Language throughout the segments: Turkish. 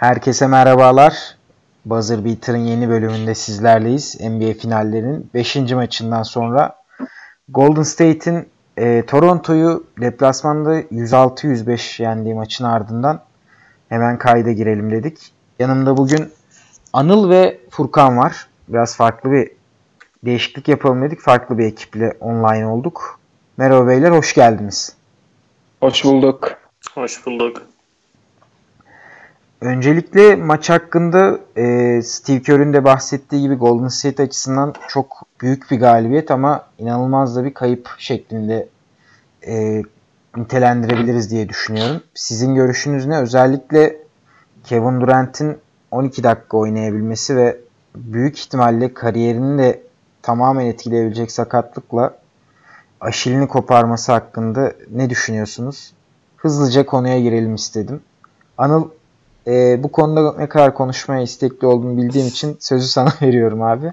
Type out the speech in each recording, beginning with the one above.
Herkese merhabalar. Buzzer Beater'ın yeni bölümünde sizlerleyiz. NBA finallerinin 5. maçından sonra Golden State'in e, Toronto'yu deplasmanda 106-105 yendiği maçın ardından hemen kayda girelim dedik. Yanımda bugün Anıl ve Furkan var. Biraz farklı bir değişiklik yapalım dedik. Farklı bir ekiple online olduk. Merhaba beyler, hoş geldiniz. Hoş bulduk. Hoş bulduk. Öncelikle maç hakkında e, Steve Kerr'ün de bahsettiği gibi Golden State açısından çok büyük bir galibiyet ama inanılmaz da bir kayıp şeklinde e, nitelendirebiliriz diye düşünüyorum. Sizin görüşünüz ne? Özellikle Kevin Durant'in 12 dakika oynayabilmesi ve büyük ihtimalle kariyerini de tamamen etkileyebilecek sakatlıkla aşilini koparması hakkında ne düşünüyorsunuz? Hızlıca konuya girelim istedim. Anıl e, bu konuda ne kadar konuşmaya istekli olduğunu bildiğim için sözü sana veriyorum abi.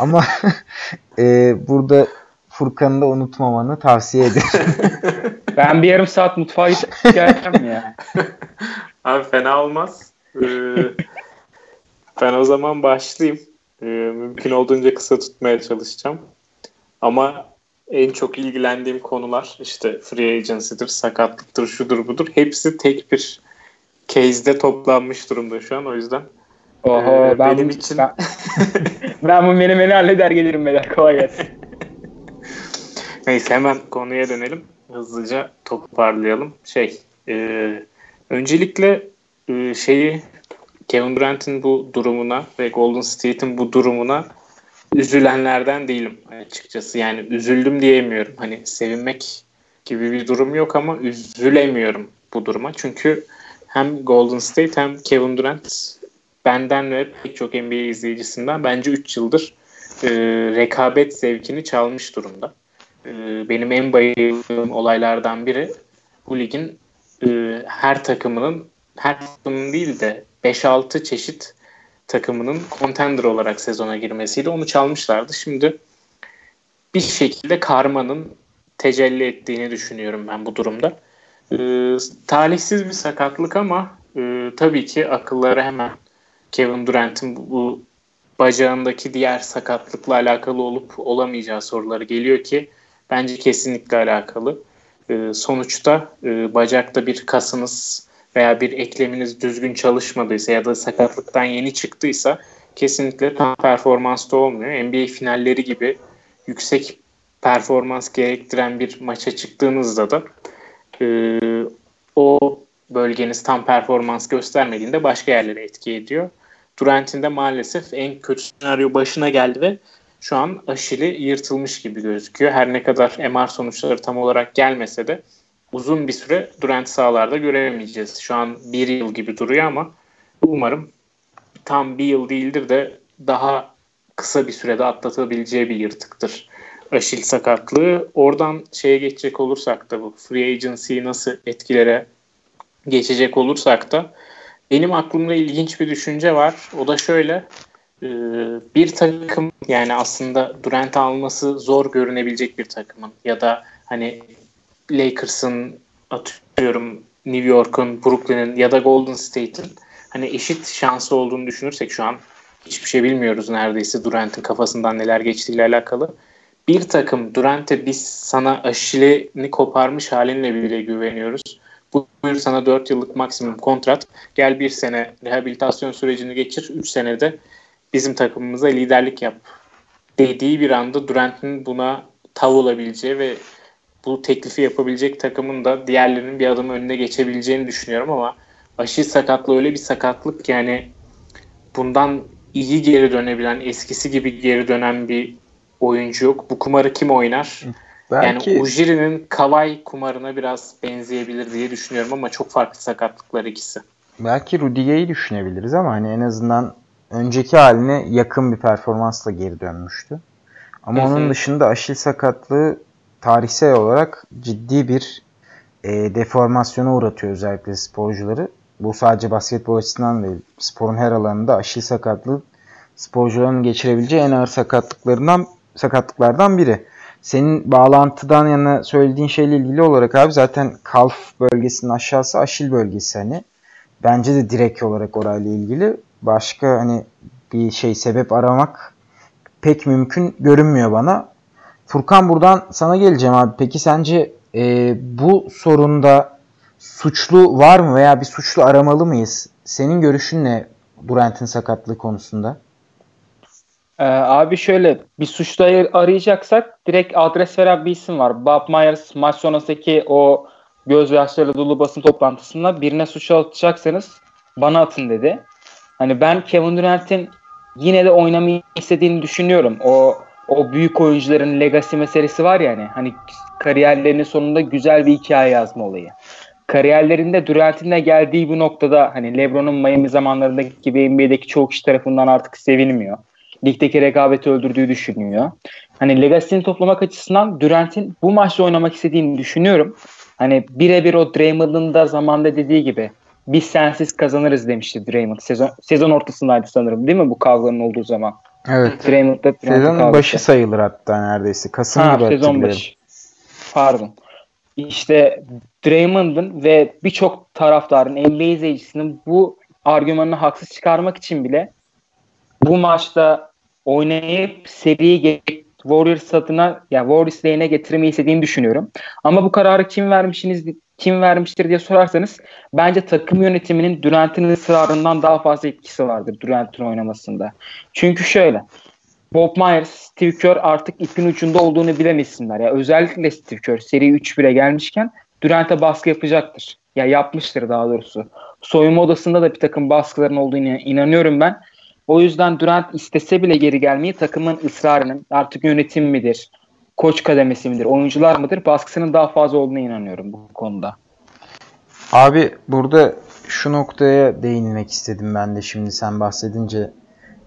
Ama e, burada Furkan'ı da unutmamanı tavsiye ederim. ben bir yarım saat mutfağa gideceğim ya. Abi fena olmaz. Ee, ben o zaman başlayayım. Ee, mümkün olduğunca kısa tutmaya çalışacağım. Ama en çok ilgilendiğim konular işte free agency'dir, sakatlıktır, şudur budur. Hepsi tek bir case'de toplanmış durumda şu an o yüzden. Oho ee, ben benim bu, için ben, ben bu menemeni halleder gelirim beyler kolay gelsin. Neyse hemen konuya dönelim. Hızlıca toparlayalım. Şey, e, öncelikle e, şeyi Kevin Durant'in bu durumuna ve Golden State'in bu durumuna üzülenlerden değilim açıkçası. Yani üzüldüm diyemiyorum. Hani sevinmek gibi bir durum yok ama üzülemiyorum bu duruma. Çünkü hem Golden State hem Kevin Durant benden ve pek çok NBA izleyicisinden bence 3 yıldır e, rekabet zevkini çalmış durumda. E, benim en bayıldığım olaylardan biri bu ligin e, her takımının her takımın değil de 5-6 çeşit takımının contender olarak sezona girmesiydi. Onu çalmışlardı. Şimdi bir şekilde karmanın tecelli ettiğini düşünüyorum ben bu durumda. E, talihsiz bir sakatlık ama e, tabii ki akıllara hemen Kevin Durant'in bu, bu bacağındaki diğer sakatlıkla alakalı olup olamayacağı soruları geliyor ki bence kesinlikle alakalı. E, sonuçta e, bacakta bir kasınız veya bir ekleminiz düzgün çalışmadıysa ya da sakatlıktan yeni çıktıysa kesinlikle tam performansta olmuyor. NBA finalleri gibi yüksek performans gerektiren bir maça çıktığınızda da e, o bölgeniz tam performans göstermediğinde başka yerlere etki ediyor. Durant'in de maalesef en kötü senaryo başına geldi ve şu an aşili yırtılmış gibi gözüküyor. Her ne kadar MR sonuçları tam olarak gelmese de uzun bir süre Durant sahalarda göremeyeceğiz. Şu an bir yıl gibi duruyor ama umarım tam bir yıl değildir de daha kısa bir sürede atlatabileceği bir yırtıktır. Aşil sakatlığı. Oradan şeye geçecek olursak da bu free agency'yi nasıl etkilere geçecek olursak da benim aklımda ilginç bir düşünce var. O da şöyle. E, bir takım yani aslında Durant alması zor görünebilecek bir takımın ya da hani Lakers'ın atıyorum New York'un, Brooklyn'in ya da Golden State'in hani eşit şansı olduğunu düşünürsek şu an hiçbir şey bilmiyoruz neredeyse Durant'in kafasından neler geçtiğiyle alakalı. Bir takım Durant'e biz sana aşileni koparmış halinle bile güveniyoruz. Buyur sana 4 yıllık maksimum kontrat. Gel bir sene rehabilitasyon sürecini geçir. 3 senede bizim takımımıza liderlik yap dediği bir anda Durant'in buna tav olabileceği ve bu teklifi yapabilecek takımın da diğerlerinin bir adım önüne geçebileceğini düşünüyorum ama aşı sakatlığı öyle bir sakatlık yani bundan iyi geri dönebilen, eskisi gibi geri dönen bir oyuncu yok. Bu kumarı kim oynar? Belki... Yani Ujiri'nin Kavay kumarına biraz benzeyebilir diye düşünüyorum ama çok farklı sakatlıklar ikisi. Belki Rudiger'i düşünebiliriz ama hani en azından önceki haline yakın bir performansla geri dönmüştü. Ama Hı-hı. onun dışında aşil sakatlığı tarihsel olarak ciddi bir e, deformasyona uğratıyor özellikle sporcuları. Bu sadece basketbol açısından değil. Sporun her alanında aşil sakatlığı sporcuların geçirebileceği en ağır sakatlıklarından sakatlıklardan biri. Senin bağlantıdan yana söylediğin şeyle ilgili olarak abi zaten kalf bölgesinin aşağısı aşil bölgesi hani. bence de direkt olarak orayla ilgili. Başka hani bir şey sebep aramak pek mümkün görünmüyor bana. Furkan buradan sana geleceğim abi. Peki sence e, bu sorunda suçlu var mı veya bir suçlu aramalı mıyız? Senin görüşün ne Durant'in sakatlığı konusunda? Ee, abi şöyle bir suçlu arayacaksak direkt adres veren bir isim var. Bob Myers maç sonrasındaki o göz yaşları dolu basın toplantısında birine suç atacaksanız bana atın dedi. Hani ben Kevin Durant'in yine de oynamayı istediğini düşünüyorum. O o büyük oyuncuların legacy meselesi var ya hani, hani kariyerlerinin sonunda güzel bir hikaye yazma olayı. Kariyerlerinde Durant'in de geldiği bu noktada hani LeBron'un Miami zamanlarındaki gibi NBA'deki çoğu kişi tarafından artık sevilmiyor. Ligdeki rekabeti öldürdüğü düşünüyor. Hani legacy'ni toplamak açısından Durant'in bu maçta oynamak istediğini düşünüyorum. Hani birebir o Draymond'ın da zamanda dediği gibi biz sensiz kazanırız demişti Draymond. Sezon, sezon ortasındaydı sanırım değil mi bu kavganın olduğu zaman? Evet. Draymond'da Sezonun başı sayılır hatta neredeyse. Kasım ha, gibi sezon başı. Pardon. İşte Draymond'ın ve birçok taraftarın, NBA izleyicisinin bu argümanını haksız çıkarmak için bile bu maçta oynayıp seriyi Warriors adına ya yani Warriors lehine getirmeyi istediğini düşünüyorum. Ama bu kararı kim vermişsiniz kim vermiştir diye sorarsanız bence takım yönetiminin Durant'in ısrarından daha fazla etkisi vardır Durant'in oynamasında. Çünkü şöyle Bob Myers, Steve Kerr artık ipin ucunda olduğunu bilen isimler. Ya özellikle Steve Kerr seri 3-1'e gelmişken Durant'e baskı yapacaktır. Ya yapmıştır daha doğrusu. Soyunma odasında da bir takım baskıların olduğunu inanıyorum ben. O yüzden Durant istese bile geri gelmeyi takımın ısrarının artık yönetim midir, koç kademesi midir, oyuncular mıdır baskısının daha fazla olduğuna inanıyorum bu konuda. Abi burada şu noktaya değinmek istedim ben de şimdi sen bahsedince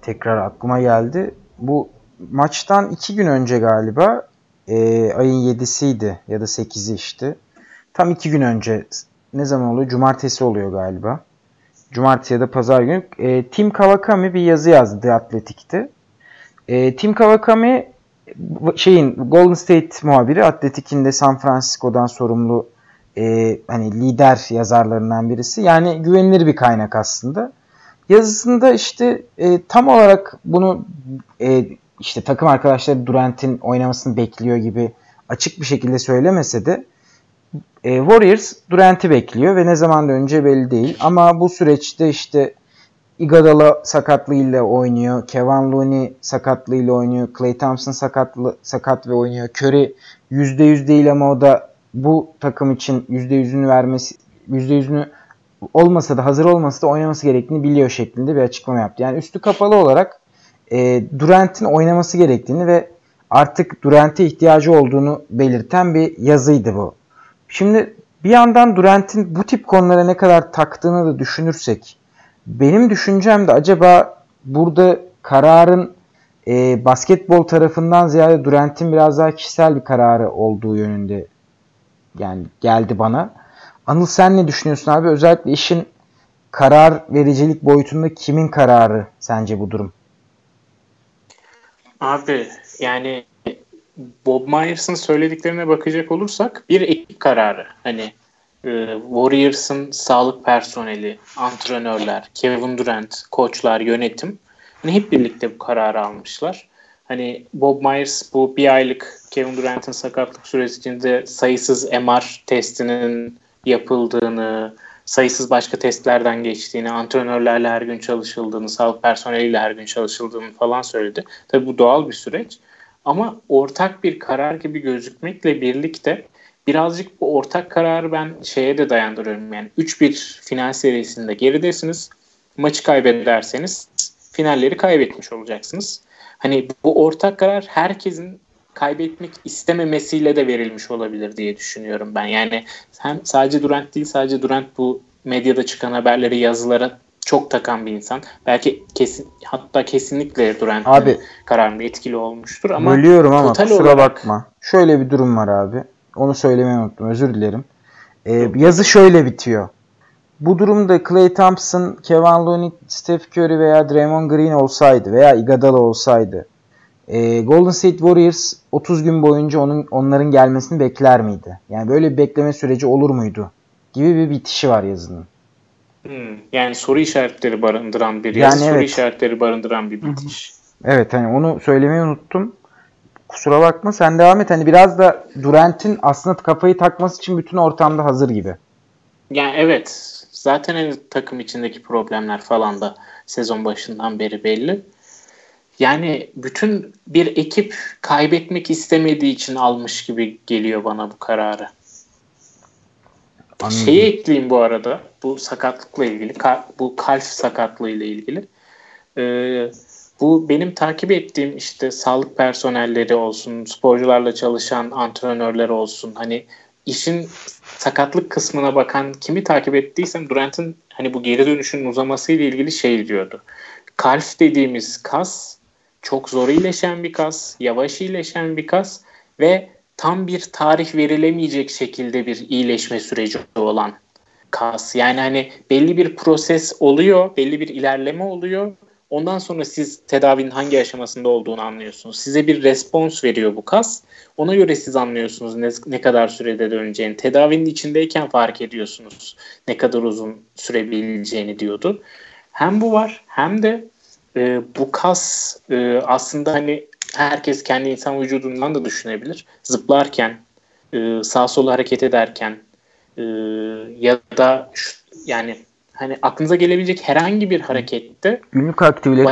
tekrar aklıma geldi. Bu maçtan iki gün önce galiba e, ayın 7'siydi ya da 8'i işte. Tam iki gün önce ne zaman oluyor? Cumartesi oluyor galiba. Cumartesi ya da pazar günü. E, Tim Kawakami bir yazı yazdı The Athletic'te. E, Tim Kawakami şeyin Golden State muhabiri Atletic'in de San Francisco'dan sorumlu e, hani lider yazarlarından birisi. Yani güvenilir bir kaynak aslında. Yazısında işte e, tam olarak bunu e, işte takım arkadaşları Durant'in oynamasını bekliyor gibi açık bir şekilde söylemese de e, Warriors Durant'i bekliyor ve ne zaman önce belli değil. Ama bu süreçte işte Iguodala sakatlığıyla oynuyor. Kevin Looney sakatlığıyla oynuyor. Clay Thompson sakatlı, sakat ve oynuyor. Curry %100 değil ama o da bu takım için %100'ünü vermesi %100'ünü olmasa da hazır olmasa da oynaması gerektiğini biliyor şeklinde bir açıklama yaptı. Yani üstü kapalı olarak e, Durant'in oynaması gerektiğini ve artık Durant'e ihtiyacı olduğunu belirten bir yazıydı bu. Şimdi bir yandan Durant'in bu tip konulara ne kadar taktığını da düşünürsek benim düşüncem de acaba burada kararın e, basketbol tarafından ziyade Durant'in biraz daha kişisel bir kararı olduğu yönünde yani geldi bana. Anıl sen ne düşünüyorsun abi? Özellikle işin karar vericilik boyutunda kimin kararı sence bu durum? Abi yani Bob Myers'ın söylediklerine bakacak olursak bir ekip kararı. Hani e, Warriors'ın sağlık personeli, antrenörler, Kevin Durant, koçlar, yönetim hani hep birlikte bu kararı almışlar. Hani Bob Myers bu bir aylık Kevin Durant'ın sakatlık süresinde sayısız MR testinin yapıldığını, sayısız başka testlerden geçtiğini, antrenörlerle her gün çalışıldığını, sağlık personeliyle her gün çalışıldığını falan söyledi. Tabii bu doğal bir süreç. Ama ortak bir karar gibi gözükmekle birlikte birazcık bu ortak kararı ben şeye de dayandırıyorum. Yani 3-1 final serisinde geridesiniz. Maçı kaybederseniz finalleri kaybetmiş olacaksınız. Hani bu ortak karar herkesin kaybetmek istememesiyle de verilmiş olabilir diye düşünüyorum ben. Yani hem sadece Durant değil sadece Durant bu medyada çıkan haberleri yazılara çok takan bir insan. Belki kesin hatta kesinlikle Durant'ın abi, kararında etkili olmuştur ama bölüyorum ama kusura olarak... bakma. Şöyle bir durum var abi. Onu söylemeyi unuttum. Özür dilerim. Ee, yazı şöyle bitiyor. Bu durumda Clay Thompson, Kevin Looney, Steph Curry veya Draymond Green olsaydı veya Iguodala olsaydı e, Golden State Warriors 30 gün boyunca onun onların gelmesini bekler miydi? Yani böyle bir bekleme süreci olur muydu? Gibi bir bitişi var yazının. Hmm, yani soru işaretleri barındıran bir yani soru işaretleri barındıran bir bitiş. Evet hani onu söylemeyi unuttum. Kusura bakma sen devam et. Hani biraz da Durant'in aslında kafayı takması için bütün ortamda hazır gibi. Yani evet. Zaten hani takım içindeki problemler falan da sezon başından beri belli. Yani bütün bir ekip kaybetmek istemediği için almış gibi geliyor bana bu kararı. Anladım. Şeyi ekleyeyim bu arada. Bu sakatlıkla ilgili. bu kalp sakatlığı ile ilgili. Ee, bu benim takip ettiğim işte sağlık personelleri olsun, sporcularla çalışan antrenörler olsun. Hani işin sakatlık kısmına bakan kimi takip ettiysem Durant'ın hani bu geri dönüşün uzaması ile ilgili şey diyordu. Kalp dediğimiz kas çok zor iyileşen bir kas, yavaş iyileşen bir kas ve tam bir tarih verilemeyecek şekilde bir iyileşme süreci olan kas. Yani hani belli bir proses oluyor, belli bir ilerleme oluyor. Ondan sonra siz tedavinin hangi aşamasında olduğunu anlıyorsunuz. Size bir respons veriyor bu kas. Ona göre siz anlıyorsunuz ne, ne kadar sürede döneceğini. Tedavinin içindeyken fark ediyorsunuz ne kadar uzun sürebileceğini diyordu. Hem bu var hem de e, bu kas e, aslında hani herkes kendi insan vücudundan da düşünebilir. Zıplarken, e, sağ sola hareket ederken e, ya da şu, yani hani aklınıza gelebilecek herhangi bir harekette günlük aktivitelerin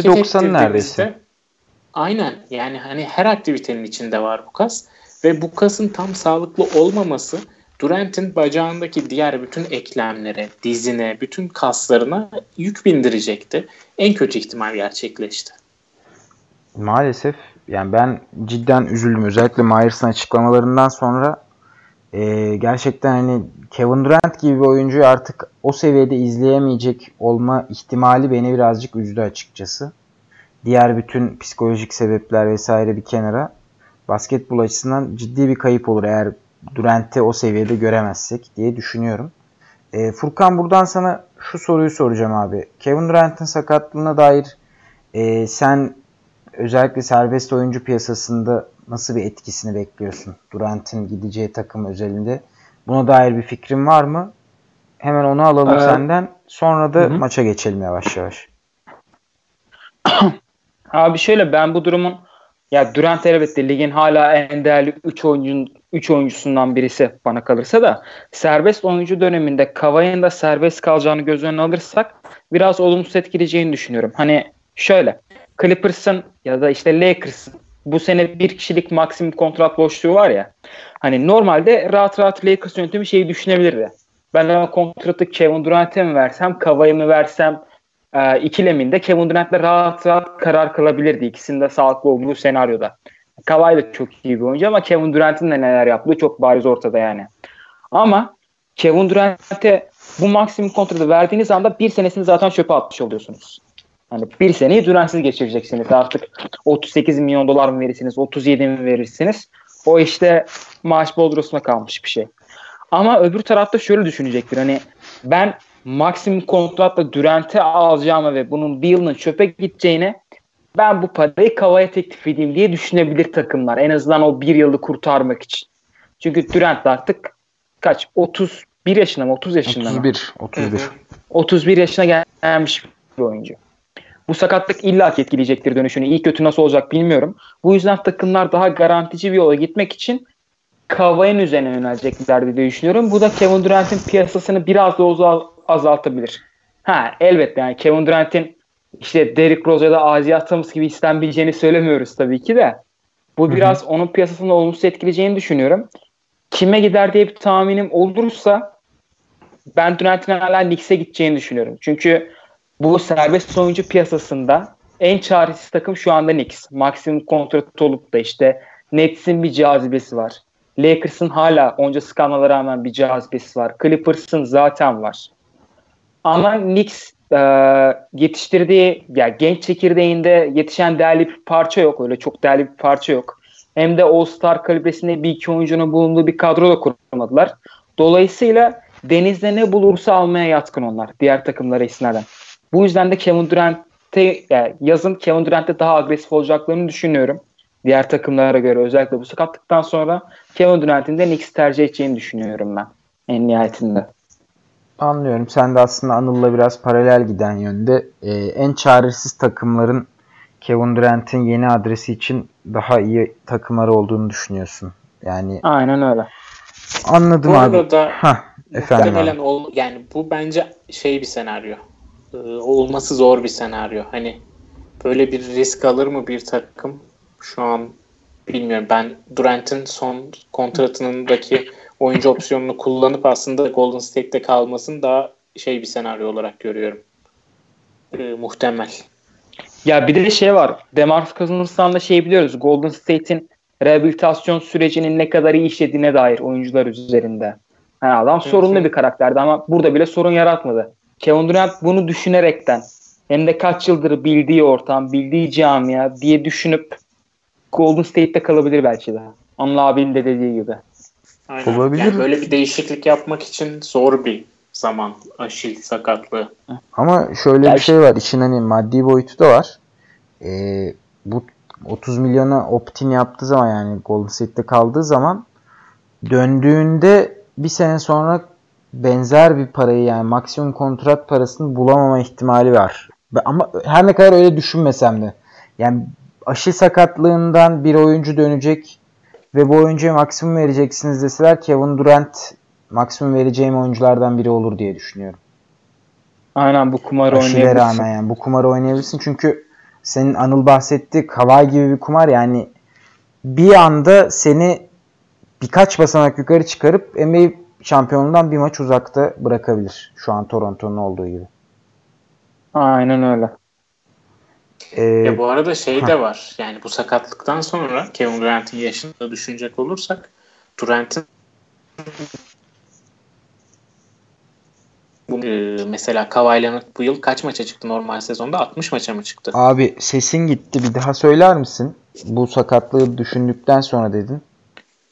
%90 neredeyse. Aynen yani hani her aktivitenin içinde var bu kas ve bu kasın tam sağlıklı olmaması Durant'in bacağındaki diğer bütün eklemlere, dizine, bütün kaslarına yük bindirecekti. En kötü ihtimal gerçekleşti. Maalesef yani ben cidden üzüldüm. Özellikle Myers'ın açıklamalarından sonra e, gerçekten hani Kevin Durant gibi bir oyuncuyu artık o seviyede izleyemeyecek olma ihtimali beni birazcık üzdü açıkçası. Diğer bütün psikolojik sebepler vesaire bir kenara basketbol açısından ciddi bir kayıp olur eğer Durant'i o seviyede göremezsek diye düşünüyorum. E, Furkan buradan sana şu soruyu soracağım abi. Kevin Durant'in sakatlığına dair e, sen özellikle serbest oyuncu piyasasında nasıl bir etkisini bekliyorsun? Durant'in gideceği takım özelinde. Buna dair bir fikrin var mı? Hemen onu alalım ee, senden. Sonra da hı. maça geçelim yavaş yavaş. Abi şöyle ben bu durumun ya Durant elbette ligin hala en değerli 3 oyuncunun 3 oyuncusundan birisi bana kalırsa da serbest oyuncu döneminde Kavai'nin da serbest kalacağını göz önüne alırsak biraz olumsuz etkileyeceğini düşünüyorum. Hani şöyle Clippers'ın ya da işte Lakers'ın bu sene bir kişilik maksimum kontrat boşluğu var ya. Hani normalde rahat rahat Lakers yönetimi şeyi düşünebilirdi. Ben ama kontratı Kevin Durant'e mi versem, Kavai'ye mi versem e, ikileminde Kevin Durant'le rahat rahat karar kılabilirdi ikisinde sağlıklı olduğu senaryoda. Kawhi da çok iyi bir oyuncu ama Kevin Durant'in de neler yaptığı çok bariz ortada yani. Ama Kevin Durant'e bu maksimum kontratı verdiğiniz anda bir senesini zaten çöpe atmış oluyorsunuz. Hani bir seneyi Durant'siz geçireceksiniz. Artık 38 milyon dolar mı verirsiniz, 37 mi verirsiniz? O işte maaş boldurusuna kalmış bir şey. Ama öbür tarafta şöyle düşünecektir. Hani ben maksimum kontratla Durant'e alacağımı ve bunun bir yılının çöpe gideceğine ben bu parayı Kava'ya teklif edeyim diye düşünebilir takımlar. En azından o bir yılı kurtarmak için. Çünkü Durant artık kaç? 31 yaşında mı? 30 yaşında 31, mı? 31. 31 yaşına gelmiş bir oyuncu. Bu sakatlık illa ki etkileyecektir dönüşünü. İyi kötü nasıl olacak bilmiyorum. Bu yüzden takımlar daha garantici bir yola gitmek için Kavai'nin üzerine yönelecekler diye düşünüyorum. Bu da Kevin Durant'in piyasasını biraz da azaltabilir. Ha elbette yani Kevin Durant'in işte Derrick Rose ya da Aziz Thomas gibi istenmeyeceğini söylemiyoruz tabii ki de. Bu biraz Hı-hı. onun piyasasını olumsuz etkileyeceğini düşünüyorum. Kime gider diye bir tahminim olursa ben Durant'in hala Knicks'e gideceğini düşünüyorum. Çünkü bu serbest oyuncu piyasasında en çaresiz takım şu anda Knicks. Maksimum kontrat olup da işte Nets'in bir cazibesi var. Lakers'ın hala onca skandala rağmen bir cazibesi var. Clippers'ın zaten var. Ama Knicks e, yetiştirdiği yani genç çekirdeğinde yetişen değerli bir parça yok. Öyle çok değerli bir parça yok. Hem de All-Star kalibresinde bir iki oyuncunun bulunduğu bir kadro da kurmadılar. Dolayısıyla denizde ne bulursa almaya yatkın onlar. Diğer takımlara istinaden. Bu yüzden de Kevin Durant'te yani yazın Kevin Durant'te daha agresif olacaklarını düşünüyorum. Diğer takımlara göre özellikle bu sakatlıktan sonra Kevin Durant'in de Knicks tercih edeceğini düşünüyorum ben en nihayetinde. Anlıyorum. Sen de aslında Anıl'la biraz paralel giden yönde. Ee, en çaresiz takımların Kevin Durant'in yeni adresi için daha iyi takımları olduğunu düşünüyorsun. Yani Aynen öyle. anladım Bu abi. arada Hah, efendim muhtemelen abi. ol, yani bu bence şey bir senaryo. Ee, olması zor bir senaryo. Hani böyle bir risk alır mı bir takım? Şu an bilmiyorum. Ben Durant'in son kontratındaki oyuncu opsiyonunu kullanıp aslında Golden State'te kalmasını daha şey bir senaryo olarak görüyorum. Ee, muhtemel. Ya bir de şey var. Demarcus Cousins'tan da şey biliyoruz. Golden State'in rehabilitasyon sürecinin ne kadar iyi işlediğine dair oyuncular üzerinde. Yani adam sorunlu bir karakterdi ama burada bile sorun yaratmadı. Kevin Durant bunu düşünerekten hem de kaç yıldır bildiği ortam, bildiği camia diye düşünüp Golden State'te kalabilir belki de. Anıl abinin de dediği gibi. Aynen. Olabilir. Yani böyle bir değişiklik yapmak için zor bir zaman. Aşil sakatlığı. Ama şöyle Ya bir şey var. İşin hani maddi boyutu da var. Ee, bu 30 milyona opt-in yaptığı zaman yani Golden State'te kaldığı zaman döndüğünde bir sene sonra benzer bir parayı yani maksimum kontrat parasını bulamama ihtimali var. Ama her ne kadar öyle düşünmesem de yani aşı sakatlığından bir oyuncu dönecek ve bu oyuncuya maksimum vereceksiniz deseler Kevin Durant maksimum vereceğim oyunculardan biri olur diye düşünüyorum. Aynen bu kumarı Aşile oynayabilirsin. rağmen yani bu kumarı oynayabilirsin çünkü senin Anıl bahsetti Kavay gibi bir kumar yani bir anda seni birkaç basamak yukarı çıkarıp NBA şampiyonundan bir maç uzakta bırakabilir. Şu an Toronto'nun olduğu gibi. Aynen öyle. Ee, Ya bu arada şey de var. Yani bu sakatlıktan sonra Kevin Durant'in yaşını da düşünecek olursak Durant'in bu, e, mesela Kawhi Leonard bu yıl kaç maça çıktı normal sezonda? 60 maça mı çıktı? abi sesin gitti bir daha söyler misin? Bu sakatlığı düşündükten sonra dedin.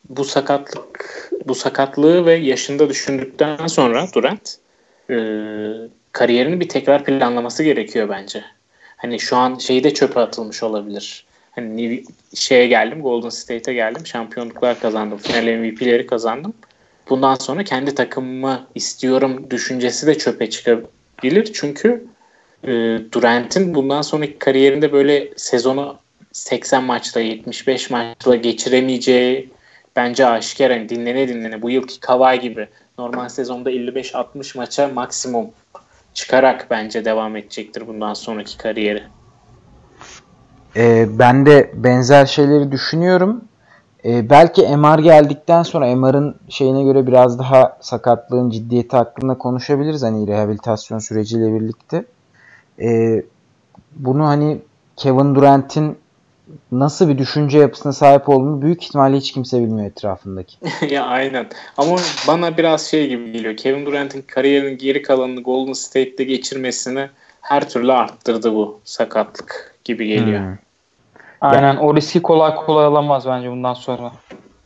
Bu sakatlık bu sakatlığı ve yaşında düşündükten sonra Durant e, kariyerini bir tekrar planlaması gerekiyor bence. Hani şu an şeyde çöpe atılmış olabilir. Hani New- şeye geldim, Golden State'e geldim, şampiyonluklar kazandım, final MVP'leri kazandım. Bundan sonra kendi takımımı istiyorum düşüncesi de çöpe çıkabilir. Çünkü e, Durant'in bundan sonraki kariyerinde böyle sezonu 80 maçla 75 maçla geçiremeyeceği bence aşikar. Yani dinlene dinlene bu yılki Kawhi gibi normal sezonda 55-60 maça maksimum çıkarak bence devam edecektir bundan sonraki kariyeri. Ee, ben de benzer şeyleri düşünüyorum. Ee, belki MR geldikten sonra MR'ın şeyine göre biraz daha sakatlığın ciddiyeti hakkında konuşabiliriz hani rehabilitasyon süreciyle birlikte. Ee, bunu hani Kevin Durant'in nasıl bir düşünce yapısına sahip olduğunu büyük ihtimalle hiç kimse bilmiyor etrafındaki. ya aynen. Ama bana biraz şey gibi geliyor. Kevin Durant'in kariyerinin geri kalanını Golden State'te geçirmesini her türlü arttırdı bu sakatlık gibi geliyor. Hmm. Aynen o riski kolay kolay alamaz bence bundan sonra.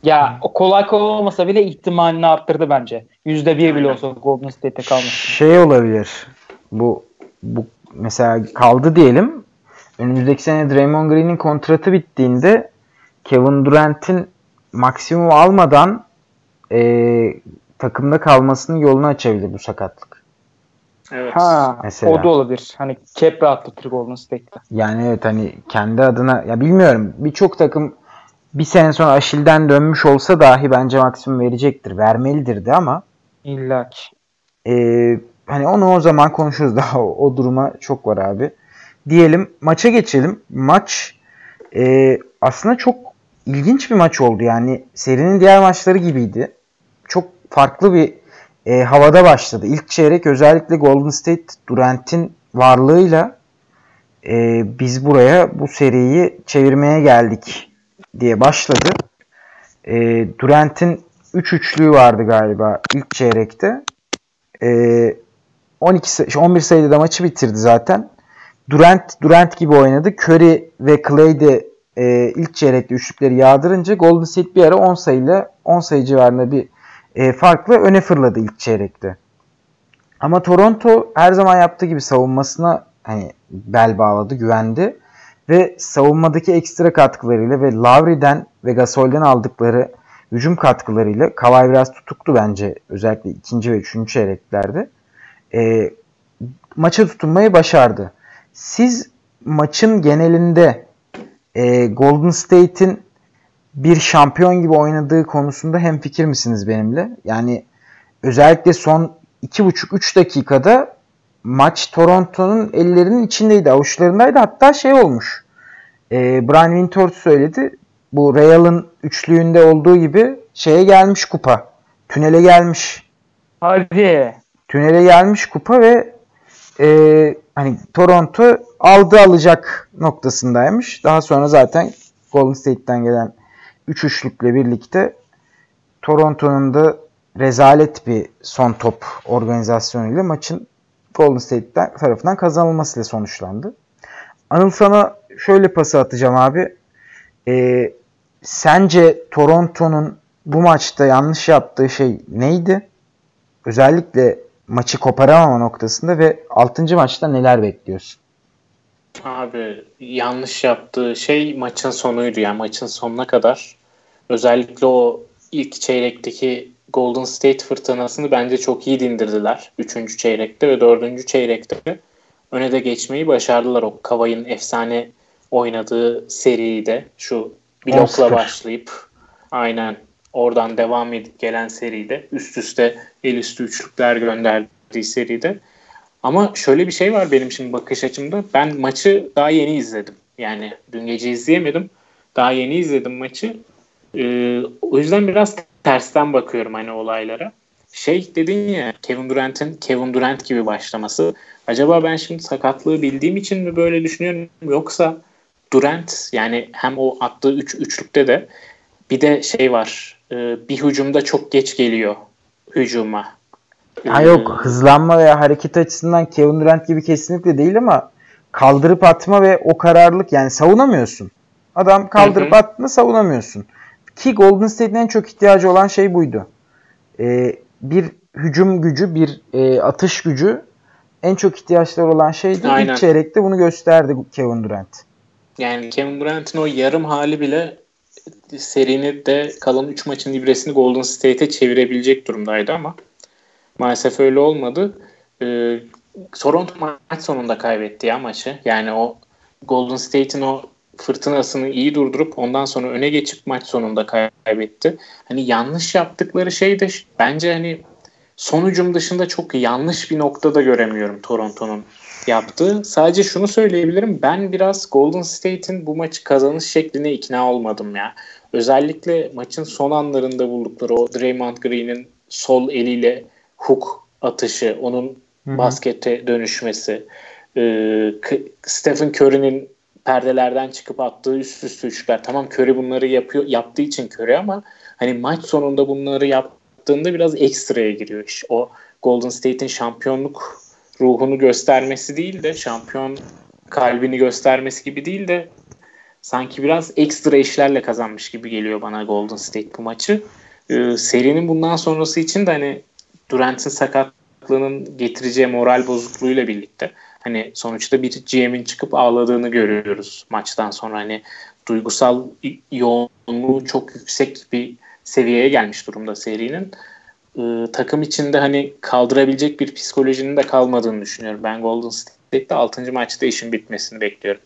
Ya o kolay kolay olmasa bile ihtimalini arttırdı bence. Yüzde bir bile olsa Golden State'te kalması. Şey olabilir. Bu bu mesela kaldı diyelim. Önümüzdeki sene Draymond Green'in kontratı bittiğinde Kevin Durant'in maksimum almadan e, takımda kalmasının yolunu açabilir bu sakatlık. Evet. Ha, Mesela. o da olabilir. Hani cap rahatlatır Golden State'te. Yani evet hani kendi adına ya bilmiyorum birçok takım bir sene sonra Aşil'den dönmüş olsa dahi bence maksimum verecektir. Vermelidir de ama İlla ki. e, hani onu o zaman konuşuruz daha o, o duruma çok var abi. Diyelim maça geçelim. Maç e, aslında çok ilginç bir maç oldu. Yani serinin diğer maçları gibiydi. Çok farklı bir e, havada başladı. İlk çeyrek özellikle Golden State Durant'in varlığıyla e, biz buraya bu seriyi çevirmeye geldik diye başladı. E, Durant'in 3 üçlüğü vardı galiba ilk çeyrekte. E, 12 say- 11 sayıda da maçı bitirdi zaten. Durant Durant gibi oynadı. Curry ve Clay de e, ilk çeyrekte üçlükleri yağdırınca Golden State bir ara 10 sayıyla 10 sayı civarında bir e, farkla öne fırladı ilk çeyrekte. Ama Toronto her zaman yaptığı gibi savunmasına hani bel bağladı, güvendi ve savunmadaki ekstra katkılarıyla ve Lowry'den ve Gasol'den aldıkları hücum katkılarıyla Kawhi biraz tutuktu bence özellikle ikinci ve üçüncü çeyreklerde. e, maça tutunmayı başardı. Siz maçın genelinde e, Golden State'in bir şampiyon gibi oynadığı konusunda hem fikir misiniz benimle? Yani özellikle son 2,5-3 dakikada maç Toronto'nun ellerinin içindeydi, avuçlarındaydı. Hatta şey olmuş. E, Brian Winters söyledi. Bu Real'ın üçlüğünde olduğu gibi şeye gelmiş kupa. Tünele gelmiş. Hadi. Tünele gelmiş kupa ve e, hani Toronto aldı alacak noktasındaymış. Daha sonra zaten Golden State'ten gelen 3 üçlükle birlikte Toronto'nun da rezalet bir son top organizasyonuyla maçın Golden State tarafından kazanılmasıyla sonuçlandı. Anıl sana şöyle pası atacağım abi. Ee, sence Toronto'nun bu maçta yanlış yaptığı şey neydi? Özellikle maçı koparamama noktasında ve 6. maçta neler bekliyorsun? Abi yanlış yaptığı şey maçın sonuydu. Yani maçın sonuna kadar özellikle o ilk çeyrekteki Golden State fırtınasını bence çok iyi dindirdiler. Üçüncü çeyrekte ve dördüncü çeyrekte öne de geçmeyi başardılar. O Kavay'ın efsane oynadığı seride şu blokla başlayıp aynen oradan devam edip gelen seride üst üste el üstü üçlükler gönderdiği seride. Ama şöyle bir şey var benim şimdi bakış açımda. Ben maçı daha yeni izledim. Yani dün gece izleyemedim. Daha yeni izledim maçı. Ee, o yüzden biraz tersten bakıyorum hani olaylara. Şey dedin ya Kevin Durant'in Kevin Durant gibi başlaması. Acaba ben şimdi sakatlığı bildiğim için mi böyle düşünüyorum yoksa Durant yani hem o attığı üç, üçlükte de bir de şey var e, bir hücumda çok geç geliyor hücuma. Ha yok ee, hızlanma veya hareket açısından Kevin Durant gibi kesinlikle değil ama kaldırıp atma ve o kararlılık yani savunamıyorsun. Adam kaldırıp attığında savunamıyorsun. Ki Golden State'in en çok ihtiyacı olan şey buydu. Ee, bir hücum gücü, bir e, atış gücü en çok ihtiyaçları olan şeydi. Aynen. İlk çeyrekte bunu gösterdi Kevin Durant. Yani Kevin Durant'in o yarım hali bile serinin de kalan 3 maçın ibresini Golden State'e çevirebilecek durumdaydı ama maalesef öyle olmadı. Ee, Toronto maç sonunda kaybetti ya maçı. Yani o Golden State'in o fırtınasını iyi durdurup ondan sonra öne geçip maç sonunda kaybetti. Hani yanlış yaptıkları şey de bence hani sonucum dışında çok yanlış bir noktada göremiyorum Toronto'nun yaptığı. Sadece şunu söyleyebilirim. Ben biraz Golden State'in bu maçı kazanış şekline ikna olmadım ya. Özellikle maçın son anlarında buldukları o Draymond Green'in sol eliyle hook atışı, onun Hı-hı. baskete dönüşmesi, e, Stephen Curry'nin perdelerden çıkıp attığı üst üste üçler. Tamam Curry bunları yapıyor yaptığı için Curry ama hani maç sonunda bunları yaptığında biraz ekstraya giriyor iş. O Golden State'in şampiyonluk ruhunu göstermesi değil de şampiyon kalbini göstermesi gibi değil de sanki biraz ekstra işlerle kazanmış gibi geliyor bana Golden State bu maçı. Ee, serinin bundan sonrası için de hani Durant'in sakatlığının getireceği moral bozukluğuyla birlikte hani sonuçta bir GM'in çıkıp ağladığını görüyoruz maçtan sonra hani duygusal yoğunluğu çok yüksek bir seviyeye gelmiş durumda serinin. Ee, takım içinde hani kaldırabilecek bir psikolojinin de kalmadığını düşünüyorum. Ben Golden State'de 6. maçta işin bitmesini bekliyorum.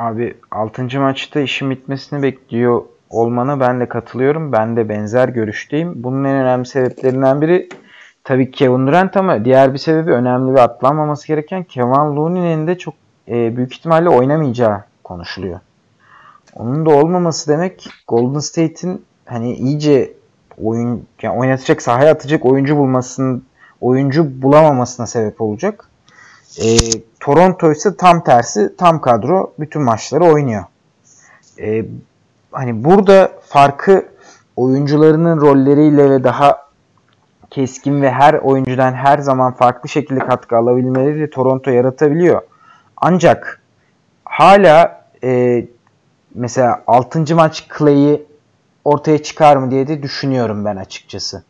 Abi 6. maçta işin bitmesini bekliyor olmana ben de katılıyorum. Ben de benzer görüşteyim. Bunun en önemli sebeplerinden biri tabii Kevin Durant ama diğer bir sebebi önemli ve atlanmaması gereken Kevin Looney'nin de çok e, büyük ihtimalle oynamayacağı konuşuluyor. Onun da olmaması demek Golden State'in hani iyice oyun yani oynatacak sahaya atacak oyuncu bulmasının oyuncu bulamamasına sebep olacak. E, Toronto ise tam tersi tam kadro bütün maçları oynuyor. E, hani burada farkı oyuncularının rolleriyle ve daha keskin ve her oyuncudan her zaman farklı şekilde katkı alabilmeleri Toronto yaratabiliyor. Ancak hala e, mesela 6. maç Clay'i ortaya çıkar mı diye de düşünüyorum ben açıkçası.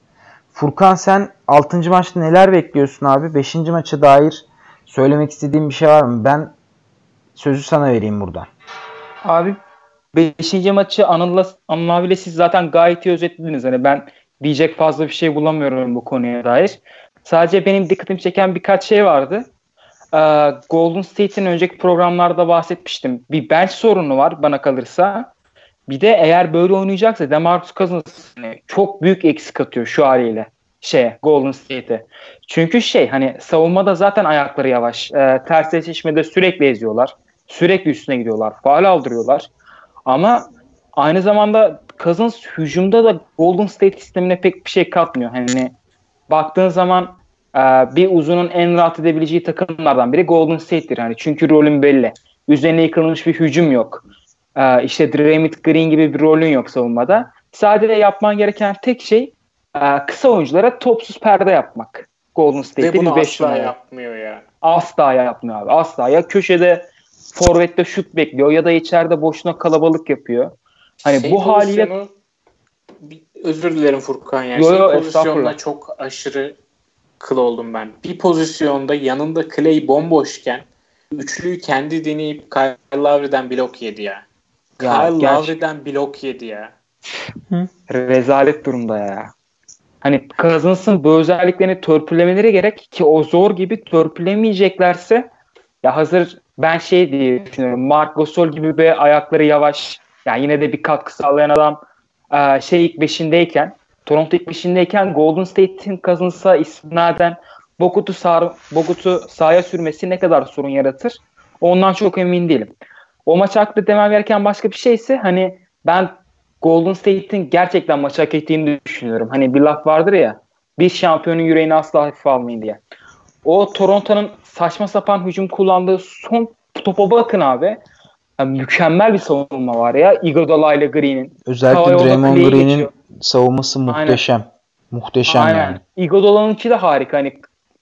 Furkan sen 6. maçta neler bekliyorsun abi? 5. maça dair söylemek istediğim bir şey var mı? Ben sözü sana vereyim burada. Abi 5. maçı Anıl'la Anıl siz zaten gayet iyi özetlediniz. Hani ben diyecek fazla bir şey bulamıyorum bu konuya dair. Sadece benim dikkatimi çeken birkaç şey vardı. Ee, Golden State'in önceki programlarda bahsetmiştim. Bir bench sorunu var bana kalırsa. Bir de eğer böyle oynayacaksa DeMarcus Cousins hani çok büyük eksik atıyor şu haliyle şeye Golden State'e. Çünkü şey hani savunmada zaten ayakları yavaş. E, ters eşleşmede sürekli eziyorlar. Sürekli üstüne gidiyorlar. Faal aldırıyorlar. Ama aynı zamanda Cousins hücumda da Golden State sistemine pek bir şey katmıyor. Hani baktığın zaman e, bir uzunun en rahat edebileceği takımlardan biri Golden State'tir. Hani çünkü rolün belli. Üzerine yıkılmış bir hücum yok. E, işte Draymond Green gibi bir rolün yok savunmada. Sadece yapman gereken tek şey kısa oyunculara topsuz perde yapmak. Golden State'de Ve bunu bir 5 asla numara. yapmıyor ya. Asla yapmıyor abi. Asla. Ya köşede forvette şut bekliyor ya da içeride boşuna kalabalık yapıyor. Hani Şey bu haliyle özür dilerim Furkan yani. Yo, yo, estağfurullah. çok aşırı kıl oldum ben. Bir pozisyonda yanında Clay bomboşken üçlüyü kendi deneyip Kyle Lowry'den blok yedi ya. Ya, Kyle gerçi- Lowry'den blok yedi ya. rezalet durumda ya. Hani Cousins'ın bu özelliklerini törpülemeleri gerek ki o zor gibi törpülemeyeceklerse ya hazır ben şey diye düşünüyorum. Mark Gasol gibi bir ayakları yavaş yani yine de bir katkı sağlayan adam şey ilk beşindeyken Toronto ilk beşindeyken Golden State'in Cousins'a isnaden Bogut'u sağ, Bogut'u sahaya sürmesi ne kadar sorun yaratır? Ondan çok emin değilim. O maç hakkında demem gereken başka bir şeyse hani ben Golden State'in gerçekten maçı hak ettiğini düşünüyorum. Hani bir laf vardır ya bir şampiyonun yüreğini asla hafife almayın diye. O Toronto'nun saçma sapan hücum kullandığı son topa bakın abi. Yani mükemmel bir savunma var ya. Iguodala ile Green'in. Özellikle Hava yolda Draymond Green'in geçiyor. savunması muhteşem. Muhteşem Aynen. yani. Iguodala'nınki de harika. Hani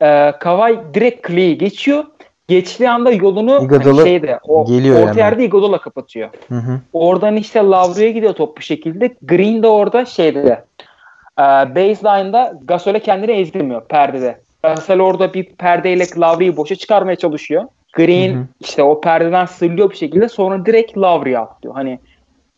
e, Kawhi direkt Clay'i geçiyor. Geçtiği anda yolunu Iguodala hani şeyde, o, geliyor orta hemen. yerde Iguodala kapatıyor. Hı hı. Oradan işte Lavru'ya gidiyor top bu şekilde. Green de orada şeyde e, baseline'da Gasol'e kendini ezdirmiyor perdede. Gasol orada bir perdeyle Lavru'yu boşa çıkarmaya çalışıyor. Green Hı hı. işte o perdeden sırlıyor bir şekilde sonra direkt Lavru'ya atlıyor. Hani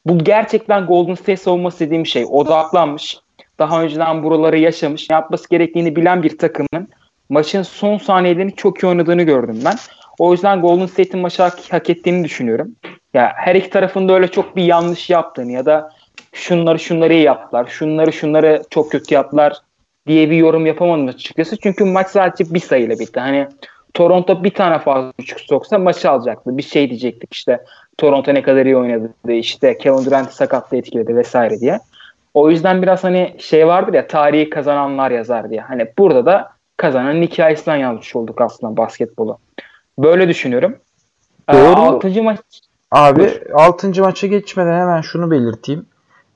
bu gerçekten Golden State savunması dediğim şey. Odaklanmış. Daha önceden buraları yaşamış. ne Yapması gerektiğini bilen bir takımın maçın son saniyelerini çok iyi oynadığını gördüm ben. O yüzden Golden State'in maçı hak, hak ettiğini düşünüyorum. Ya her iki tarafında öyle çok bir yanlış yaptığını ya da şunları şunları iyi yaptılar, şunları şunları çok kötü yaptılar diye bir yorum yapamadım açıkçası. Çünkü maç sadece bir sayıyla bitti. Hani Toronto bir tane fazla küçük soksa maçı alacaktı. Bir şey diyecektik işte Toronto ne kadar iyi oynadı işte Kevin Durant'ı sakatlığı etkiledi vesaire diye. O yüzden biraz hani şey vardır ya tarihi kazananlar yazar diye. Hani burada da kazanan hikayesinden yazmış olduk aslında basketbolu. Böyle düşünüyorum. Ee, Doğru. altıncı maç Abi 6. maça geçmeden hemen şunu belirteyim.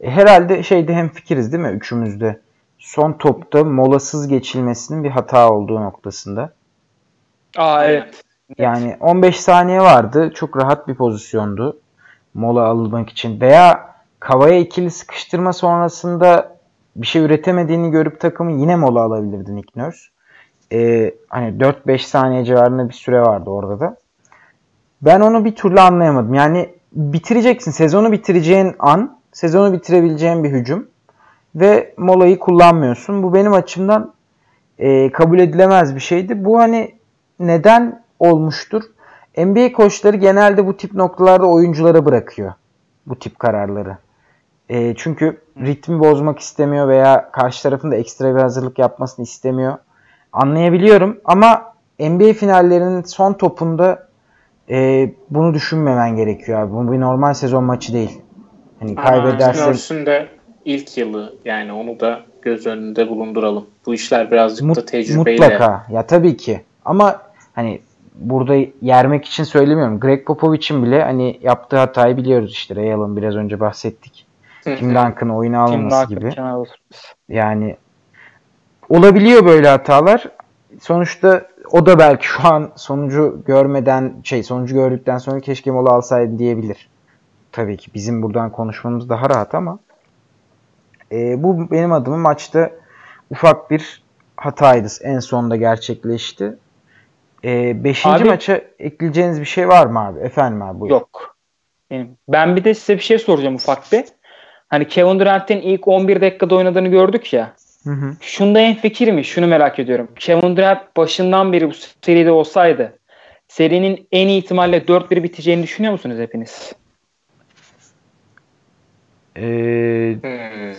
E, Herhalde şeyde hem fikiriz değil mi üçümüzde? Son topta molasız geçilmesinin bir hata olduğu noktasında. Aa evet. Yani 15 saniye vardı. Çok rahat bir pozisyondu. Mola alınmak için. Veya Kavaya ikili sıkıştırma sonrasında bir şey üretemediğini görüp takımı yine mola alabilirdi Nick Nurse. Ee, hani 4-5 saniye civarında bir süre vardı orada da. Ben onu bir türlü anlayamadım. Yani bitireceksin. Sezonu bitireceğin an, sezonu bitirebileceğin bir hücum ve molayı kullanmıyorsun. Bu benim açımdan e, kabul edilemez bir şeydi. Bu hani neden olmuştur? NBA koçları genelde bu tip noktalarda oyunculara bırakıyor bu tip kararları. E, çünkü ritmi bozmak istemiyor veya karşı tarafın da ekstra bir hazırlık yapmasını istemiyor. Anlayabiliyorum ama NBA finallerinin son topunda e, bunu düşünmemen gerekiyor abi. Bu bir normal sezon maçı değil. Hani Nurse'ün de ilk yılı yani onu da göz önünde bulunduralım. Bu işler birazcık Mut- da tecrübeyle. Mutlaka. Ya tabii ki. Ama hani burada yermek için söylemiyorum. Greg Popovich'in bile hani yaptığı hatayı biliyoruz işte. Ray Allen biraz önce bahsettik. Hı hı. Tim Duncan oyuna Tim almaması Duncan gibi. Yani olabiliyor böyle hatalar. Sonuçta o da belki şu an sonucu görmeden şey sonucu gördükten sonra keşke mola alsaydı diyebilir. Tabii ki bizim buradan konuşmamız daha rahat ama e, bu benim adıma maçta ufak bir hataydı. En sonunda gerçekleşti. E, beşinci Abi- maça ekleyeceğiniz bir şey var mı abi? Efendim abi buyur. Yok. Benim. Ben bir de size bir şey soracağım ufak bir. Hani Kevin Durant'in ilk 11 dakikada oynadığını gördük ya. Hı hı. Şunda en fikir mi? Şunu merak ediyorum. Kevin Durant başından beri bu seride olsaydı serinin en iyi ihtimalle 4-1 biteceğini düşünüyor musunuz hepiniz? Ee, Hmm.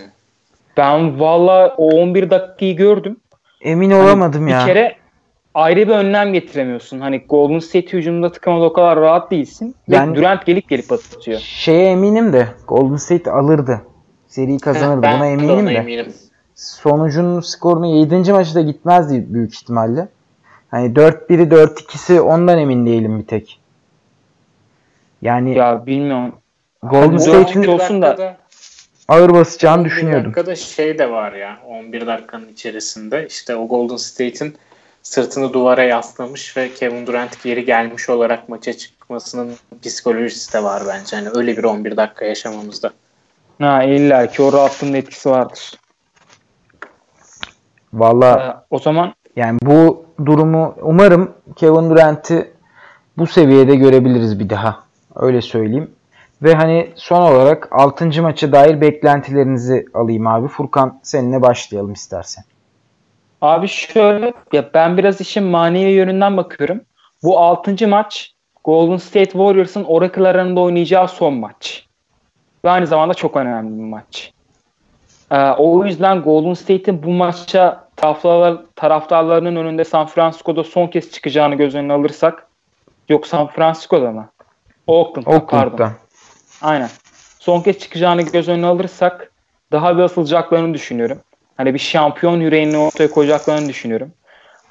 Ben valla o 11 dakikayı gördüm. emin Hani olamadım ya. Bir kere ayrı bir önlem getiremiyorsun. Hani Golden State hücumunda tıkamada o kadar rahat değilsin. Yani- Ve Durant gelip gelip atıyor. Şeye eminim de Golden State alırdı. Seriyi kazanırdı. Ben Buna eminim de. eminim. Sonucun skorunu 7. maçta gitmezdi büyük ihtimalle. Hani 4-1'i 4-2'si ondan emin değilim bir tek. Yani Ya bilmiyorum. Golden Hani State'in olsun da- ağır basacağını 11 düşünüyordum. dakikada şey de var ya 11 dakikanın içerisinde işte o Golden State'in sırtını duvara yaslamış ve Kevin Durant geri gelmiş olarak maça çıkmasının psikolojisi de var bence. Hani öyle bir 11 dakika yaşamamızda. Ha illa ki o rahatlığın etkisi vardır. Valla Ee, o zaman yani bu durumu umarım Kevin Durant'i bu seviyede görebiliriz bir daha. Öyle söyleyeyim. Ve hani son olarak 6. maça dair beklentilerinizi alayım abi. Furkan seninle başlayalım istersen. abi şöyle ya ben biraz işin manevi yönünden bakıyorum. Bu 6. maç Golden State Warriors'ın Oracle aranında oynayacağı son maç. Ve aynı zamanda çok önemli bir maç. Ee, o yüzden Golden State'in bu maça taraftar, taraftarlarının önünde San Francisco'da son kez çıkacağını göz önüne alırsak yok San Francisco'da mı? Oakland'da pardon. Oakland'da. Aynen. Son kez çıkacağını göz önüne alırsak daha bir asılacaklarını düşünüyorum. Hani bir şampiyon yüreğini ortaya koyacaklarını düşünüyorum.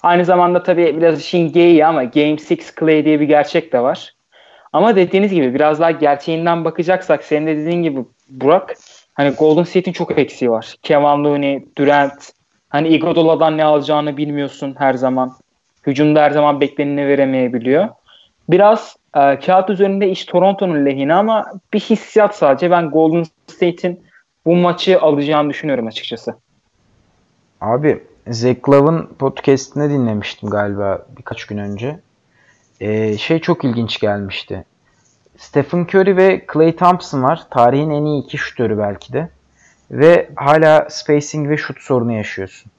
Aynı zamanda tabii biraz işin geyiği ama Game 6 Clay diye bir gerçek de var. Ama dediğiniz gibi biraz daha gerçeğinden bakacaksak senin de dediğin gibi Burak hani Golden State'in çok eksiği var. Kevin Looney, Durant hani Iguodala'dan ne alacağını bilmiyorsun her zaman. Hücumda her zaman bekleneni veremeyebiliyor. Biraz e, kağıt üzerinde iş Toronto'nun lehine ama bir hissiyat sadece. Ben Golden State'in bu maçı alacağını düşünüyorum açıkçası. Abi Zach Love'ın podcast'ini dinlemiştim galiba birkaç gün önce. Ee, şey çok ilginç gelmişti. Stephen Curry ve Klay Thompson var. Tarihin en iyi iki şutörü belki de. Ve hala spacing ve şut sorunu yaşıyorsun.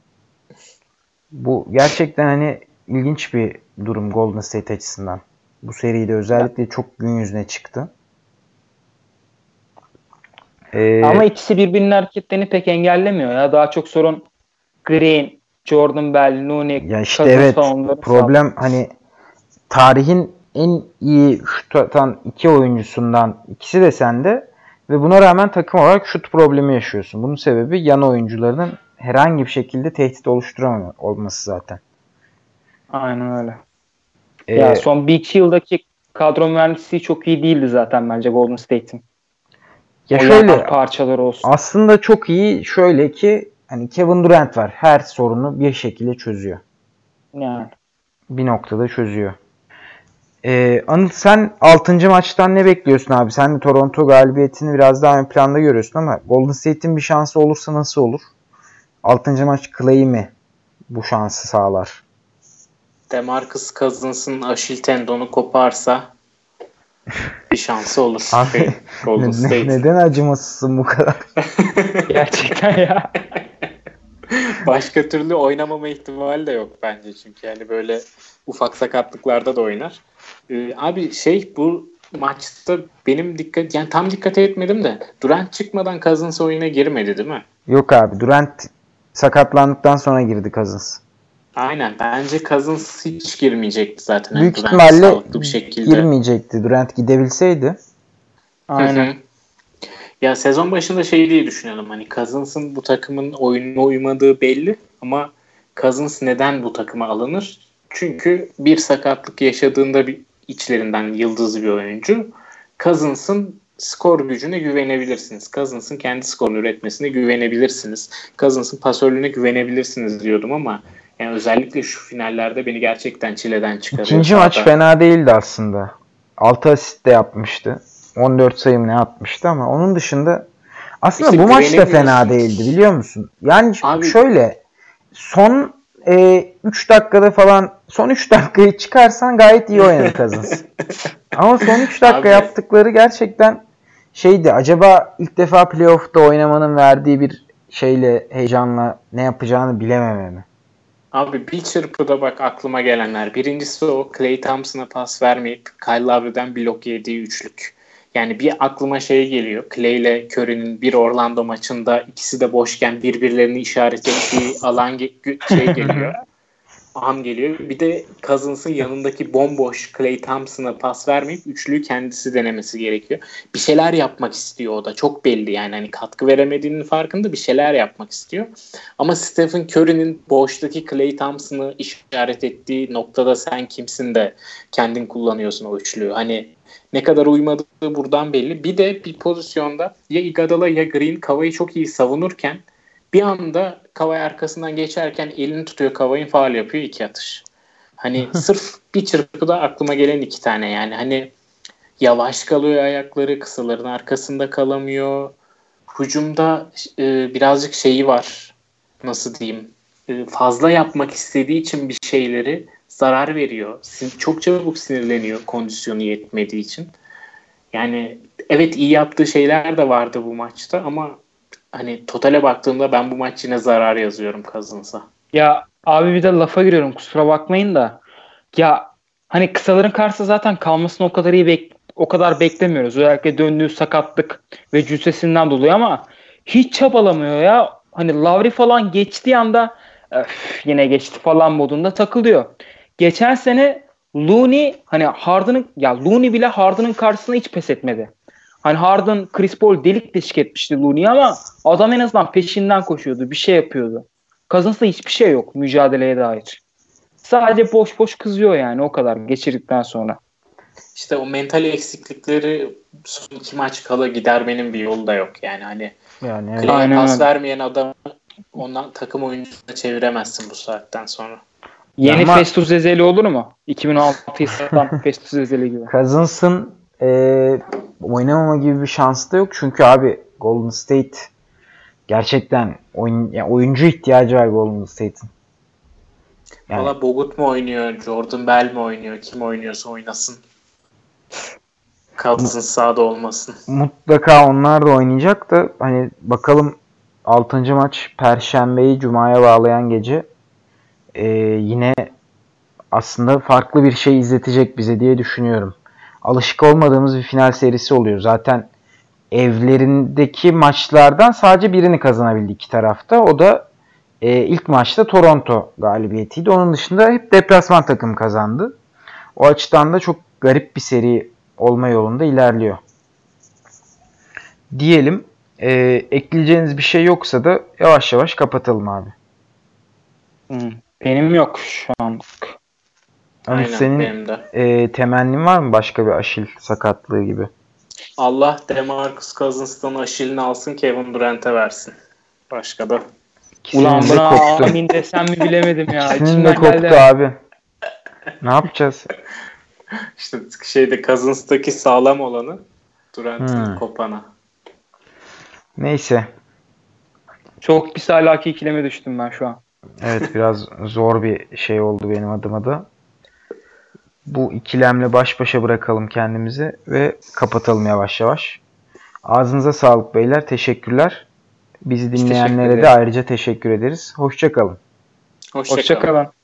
Bu gerçekten hani ilginç bir durum Golden State açısından. Bu seride özellikle çok gün yüzüne çıktı. Ee, Ama ikisi birbirinin hareketlerini pek engellemiyor ya. Daha çok sorun Green, Jordan Bell, Looney, Ya işte evet problem hani tarihin en iyi şut atan iki oyuncusundan ikisi de sende ve buna rağmen takım olarak şut problemi yaşıyorsun. Bunun sebebi yan oyuncularının herhangi bir şekilde tehdit oluşturamıyor olması zaten. Aynen öyle. Ee, ya son bir iki yıldaki kadro mühendisliği çok iyi değildi zaten bence Golden State'in. ya O şöyle yanan parçaları olsun. aslında çok iyi şöyle ki hani Kevin Durant var. Her sorunu bir şekilde çözüyor. Yani. bir noktada çözüyor. Ee, Anıl sen 6. maçtan ne bekliyorsun abi? Sen de Toronto galibiyetini biraz daha ön planda görüyorsun ama Golden State'in bir şansı olursa nasıl olur? 6. maç Clay mi bu şansı sağlar? Demarcus Cousins'ın aşil tendonu koparsa bir şansı olur. Abi, Şey, Golden Ne- ne- State. neden acımasızsın bu kadar? Gerçekten ya. Başka türlü oynamama ihtimali de yok bence çünkü yani böyle ufak sakatlıklarda da oynar. Ee, abi şey bu maçta benim dikkat yani tam dikkat etmedim de Durant çıkmadan Cousins oyuna girmedi değil mi? Yok abi Durant sakatlandıktan sonra girdi Cousins. Aynen bence Cousins hiç girmeyecekti zaten. Büyük Durant ihtimalle bir şekilde. girmeyecekti. Durant gidebilseydi. Hı Aynen. hı. Ya sezon başında şey diye düşünüyordum hani Cousins'ın bu takımın oyununa uymadığı belli ama Cousins neden bu takıma alınır? Çünkü bir sakatlık yaşadığında bir içlerinden yıldız bir oyuncu. Cousins'ın skor gücüne güvenebilirsiniz. Cousins'ın kendi skorunu üretmesine güvenebilirsiniz. Cousins'ın pasörlüğüne güvenebilirsiniz diyordum ama yani özellikle şu finallerde beni gerçekten çileden çıkarıyor. İkinci maç Sahada. fena değildi aslında. 6 asist de yapmıştı. 14 sayım ne atmıştı ama onun dışında aslında İşte bu maç da fena değildi biliyor musun? Yani Abi- şöyle son 3 dakikada falan son 3 dakikayı çıkarsan gayet iyi oynadı Cousins. ama son 3 dakika Abi- yaptıkları gerçekten şeydi. Acaba ilk defa playoff'ta oynamanın verdiği bir şeyle heyecanla ne yapacağını bilememe mi? Abi bir çırpıda bak aklıma gelenler. Birincisi o Clay Thompson'a pas vermeyip Kyle Lowry'den blok yediği üçlük. Yani bir aklıma şey geliyor. Clay ile Curry'nin bir Orlando maçında ikisi de boşken birbirlerini işaret ettiği alan ge- şey geliyor. an geliyor. Bir de Cousins'ın yanındaki bomboş Clay Thompson'a pas vermeyip üçlüyü kendisi denemesi gerekiyor. Bir şeyler yapmak istiyor o da. Çok belli yani hani katkı veremediğinin farkında bir şeyler yapmak istiyor. Ama Stephen Curry'nin boştaki Clay Thompson'ı işaret ettiği noktada sen kimsin de kendin kullanıyorsun o üçlüyü. Hani ne kadar uymadığı buradan belli. Bir de bir pozisyonda ya Iguodala ya Green Kavayı çok iyi savunurken bir anda Kavay arkasından geçerken elini tutuyor Kavay'ın faal yapıyor iki atış. Hani sırf bir çırpıda aklıma gelen iki tane yani hani yavaş kalıyor ayakları kısaların arkasında kalamıyor. Hücumda e, birazcık şeyi var nasıl diyeyim e, fazla yapmak istediği için bir şeyleri zarar veriyor. Çok çabuk sinirleniyor kondisyonu yetmediği için. Yani evet iyi yaptığı şeyler de vardı bu maçta ama hani totale baktığımda ben bu maç yine zarar yazıyorum Cousins'a. Ya abi bir de lafa giriyorum kusura bakmayın da. Ya hani kısaların karşısında zaten kalmasını o kadar iyi bek o kadar beklemiyoruz. Özellikle döndüğü sakatlık ve cüssesinden dolayı ama hiç çabalamıyor ya. Hani Lavri falan geçtiği anda yine geçti falan modunda takılıyor. Geçen sene Looney hani Harden'ın ya Looney bile Harden'ın karşısına hiç pes etmedi. Hani Harden Chris Paul delik deşik etmişti Looney'i ama adam en azından peşinden koşuyordu. Bir şey yapıyordu. Cousins'ta hiçbir şey yok mücadeleye dair. Sadece boş boş kızıyor yani o kadar geçirdikten sonra. İşte o mental eksiklikleri son iki maç kala gidermenin bir yolu da yok yani hani yani evet. Aynen pas vermeyen adam ondan takım oyuncusuna çeviremezsin bu saatten sonra. Yeni Ama... Festus Ezeli olur mu? 2016'yı satan Festus Ezeli gibi. Cousins'ın e, oynamama gibi bir şansı da yok. Çünkü abi Golden State gerçekten oyun, yani oyuncu ihtiyacı var Golden State'in. Yani, Valla Bogut mu oynuyor, Jordan Bell mi oynuyor, kim oynuyorsa oynasın. Kalsın sahada olmasın. Mutlaka onlar da oynayacak da hani bakalım 6. maç Perşembeyi Cuma'ya bağlayan gece ee, yine aslında farklı bir şey izletecek bize diye düşünüyorum alışık olmadığımız bir final serisi oluyor. Zaten evlerindeki maçlardan sadece birini kazanabildi iki tarafta. O da e, ilk maçta Toronto galibiyetiydi. Onun dışında hep deplasman takım kazandı. O açıdan da çok garip bir seri olma yolunda ilerliyor. Diyelim. E, ekleyeceğiniz bir şey yoksa da yavaş yavaş kapatalım abi. Benim yok şu an. Hani Aynen, senin benim de. E, temennin var mı başka bir aşil sakatlığı gibi? Allah DeMarcus Cousins'tan aşilini alsın Kevin Durant'e versin. Başka da. Ulan buna koptu. amin desem mi bilemedim ya. İkisinin de koptu geldi. abi. ne yapacağız? İşte şeyde Cousins'taki sağlam olanı Durant'ın hmm. kopana. Neyse. Çok bir ahlaki ikileme düştüm ben şu an. Evet biraz zor bir şey oldu benim adıma da bu ikilemle baş başa bırakalım kendimizi ve kapatalım yavaş yavaş. Ağzınıza sağlık beyler. Teşekkürler. Bizi dinleyenlere de ayrıca teşekkür ederiz. Hoşçakalın. Hoşçakalın. Hoşça